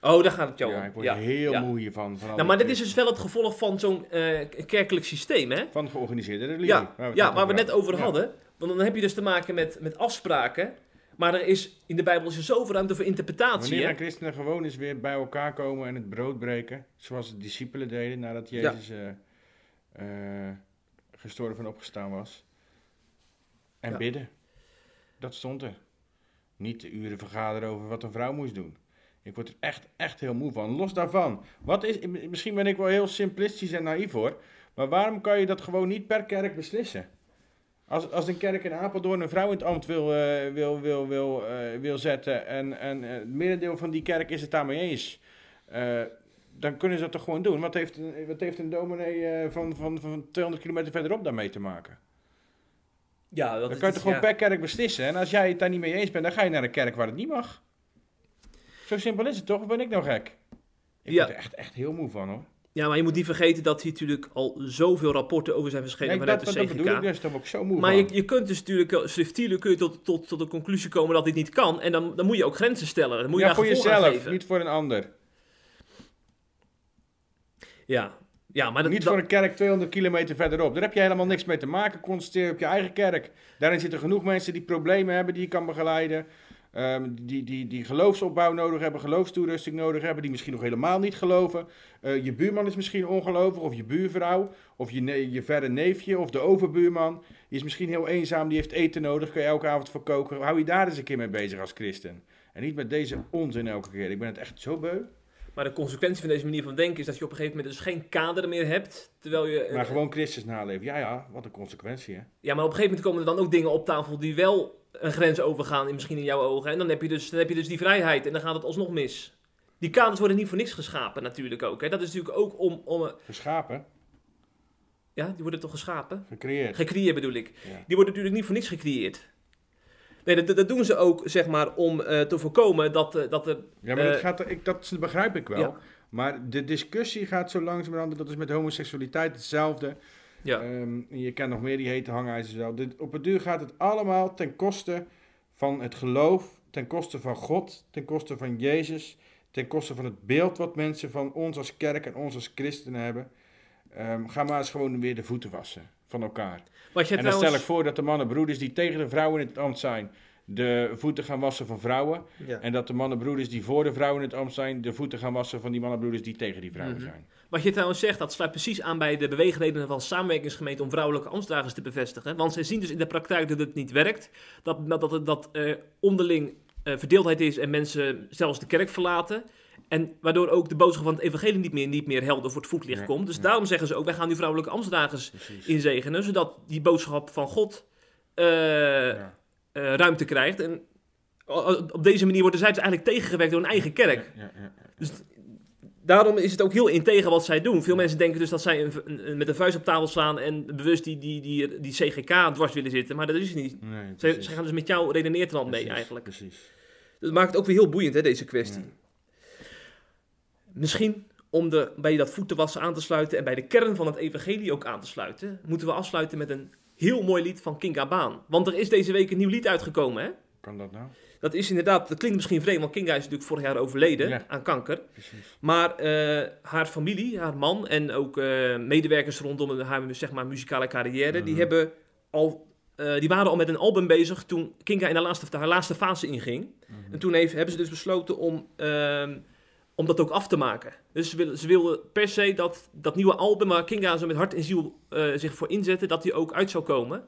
Oh, daar gaat het jou om. Ja, ik word er heel ja. moe hiervan. Van Nou, maar dit is dus wel het gevolg van zo'n eh, kerkelijk systeem, hè? Van georganiseerde religie. Ja, waar we het ja net waar we net over Ja. hadden. Want dan heb je dus te maken met, met afspraken. Maar er is in de Bijbel is er zoveel ruimte voor interpretatie. Wanneer gaan christenen gewoon eens weer bij elkaar komen en het brood breken, zoals de discipelen deden nadat Jezus eh, eh, gestorven en opgestaan was. En Ja. bidden. Dat stond er. Niet de uren vergaderen over wat een vrouw moest doen. Ik word er echt, echt heel moe van. Los daarvan. Wat is, misschien ben ik wel heel simplistisch en naïef hoor. Maar waarom kan je dat gewoon niet per kerk beslissen? Als, als een kerk in Apeldoorn een vrouw in het ambt wil, eh, wil, wil, wil, eh, wil zetten en, en eh, het merendeel van die kerk is het daarmee eens, dan kunnen ze dat toch gewoon doen. Wat heeft, een- wat heeft een dominee van, van, van 200 kilometer verderop daarmee te maken? Ja, dat Dan kan je toch gewoon ja. per kerk beslissen. En als jij het daar niet mee eens bent, dan ga je naar een kerk waar het niet mag. Zo simpel is het toch? Of ben ik nou gek? Ik Ja. word er echt, echt heel moe van hoor. Ja, maar je moet niet vergeten dat hier natuurlijk al zoveel rapporten over zijn verschenen vanuit dat, de dat CGK. bedoel ik dus, daar word ik zo moe Maar je, je kunt dus natuurlijk, eh, subtiel kun je tot, tot, tot de conclusie komen dat dit niet kan. En dan, dan moet je ook grenzen stellen. Dan moet je ja, daar voor jezelf, niet voor een ander. Ja, ja maar dat, Niet dat- voor een kerk 200 kilometer verderop. Daar heb je helemaal niks mee te maken. Concentreer je op je eigen kerk. Daarin zitten genoeg mensen die problemen hebben die je kan begeleiden. Ehm, die, die, die geloofsopbouw nodig hebben, geloofstoerusting nodig hebben, die misschien nog helemaal niet geloven. Eh, je buurman is misschien ongelovig, of je buurvrouw, of je, je verre neefje, of de overbuurman. Die is misschien heel eenzaam, die heeft eten nodig, kun je elke avond voor koken. Hou je daar eens een keer mee bezig als christen. En niet met deze onzin elke keer. Ik ben het echt zo beu. Maar de consequentie van deze manier van denken is dat je op een gegeven moment dus geen kader meer hebt. Terwijl je. Maar gewoon Christus naleven. Ja, ja, wat een consequentie, hè. Ja, maar op een gegeven moment komen er dan ook dingen op tafel die wel een grens overgaan, in, misschien in jouw ogen. En dan heb, je dus, dan heb je dus die vrijheid en dan gaat het alsnog mis. Die kaders worden niet voor niks geschapen natuurlijk ook. Hè. Dat is natuurlijk ook om... om Geschapen, ja, die worden toch geschapen? gecreëerd. Gecreëerd bedoel ik. Ja. Die worden natuurlijk niet voor niks gecreëerd. Nee, dat, dat doen ze ook, zeg maar, om eh, te voorkomen dat, eh, dat er... Ja, maar dat, eh, gaat, ik, dat begrijp ik wel. Ja. Maar de discussie gaat zo langzamerhand, dat is met homoseksualiteit hetzelfde. Ja. Ehm, je kent nog meer die hete hangijzers wel. Dit, op het duur gaat het allemaal ten koste van het geloof, ten koste van God, ten koste van Jezus, ten koste van het beeld wat mensen van ons als kerk en ons als christenen hebben. Ehm, ga maar eens gewoon weer de voeten wassen van elkaar. wat je En dan trouwens... stel ik voor dat de mannenbroeders die tegen de vrouwen in het ambt zijn, de voeten gaan wassen van vrouwen. Ja. En dat de mannenbroeders die voor de vrouwen in het ambt zijn, de voeten gaan wassen van die mannenbroeders die tegen die vrouwen Mhm. zijn. Wat je trouwens zegt, dat sluit precies aan bij de beweegredenen van samenwerkingsgemeente om vrouwelijke ambtsdragers te bevestigen. Want zij zien dus in de praktijk dat het niet werkt. Dat, dat, dat, dat eh, onderling eh, verdeeldheid is en mensen zelfs de kerk verlaten. En waardoor ook de boodschap van het evangelie niet meer, niet meer helder voor het voetlicht komt. Dus daarom zeggen ze ook, wij gaan nu vrouwelijke ambtsdragers inzegenen. Zodat die boodschap van God eh, Ja. eh, ruimte krijgt. En op deze manier worden zij dus eigenlijk tegengewerkt door hun eigen kerk. Ja, ja, ja. Dus daarom is het ook heel integer wat zij doen. Veel mensen denken dus dat zij een, een- een- met een vuist op tafel slaan en bewust die, die, die, die CGK dwars willen zitten. Maar dat is het niet. Nee, Zij, zij gaan dus met jou redeneertrand mee eigenlijk. Precies. Dat maakt het ook weer heel boeiend, hè, deze kwestie. Misschien om de, bij dat voetenwassen aan te sluiten en bij de kern van het evangelie ook aan te sluiten, moeten we afsluiten met een heel mooi lied van Kinga Baan. Want er is deze week een nieuw lied uitgekomen, hè? Kan dat nou? Dat is inderdaad, dat klinkt misschien vreemd, want Kinga is natuurlijk vorig jaar overleden Ja. aan kanker. Precies. Maar eh, haar familie, haar man en ook eh, medewerkers rondom haar zeg maar, muzikale carrière, die, Mhm. hebben al, eh, die waren al met een album bezig toen Kinga in haar laatste, haar laatste fase inging. Mhm. En toen heeft, hebben ze dus besloten om, ehm, om dat ook af te maken. Dus ze wilden, ze per se dat, dat nieuwe album, waar Kinga zo met hart en ziel eh, zich voor inzette, dat die ook uit zou komen.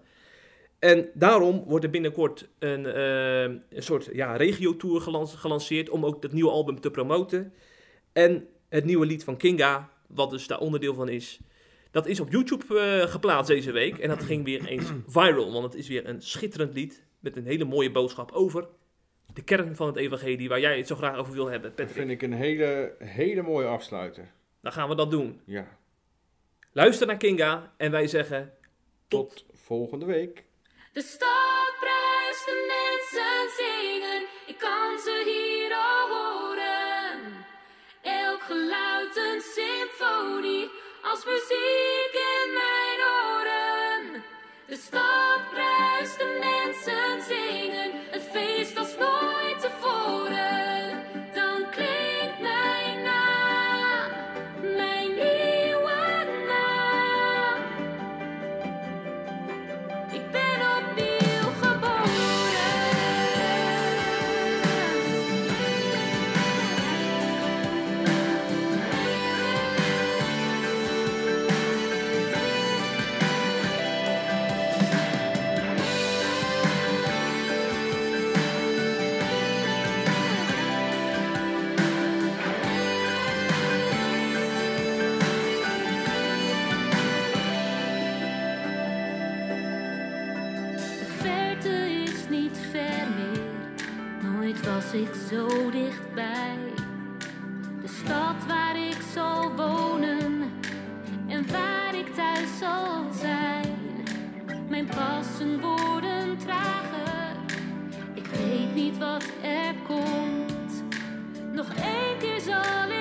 En daarom wordt er binnenkort een, eh, een soort ja, regio-tour gelan- gelanceerd om ook dat nieuwe album te promoten. En het nieuwe lied van Kinga, wat dus daar onderdeel van is, Dat is op YouTube eh, geplaatst deze week. En dat ging weer eens viral. Want het is weer een schitterend lied. Met een hele mooie boodschap over de kern van het evangelie. Waar jij het zo graag over wil hebben, Dat Patrick. vind ik een hele, hele mooie afsluiter. Dan gaan we dat doen. Ja. Luister naar Kinga. En wij zeggen Tot volgende week. De stad bruist, de mensen zingen, ik kan ze hier al horen. Elk geluid een symfonie, als muziek in mijn oren. De stad nooit dichtbij. De stad waar ik zal wonen en waar ik thuis zal zijn. Mijn passen worden trager, ik weet niet wat er komt. Nog één keer zal ik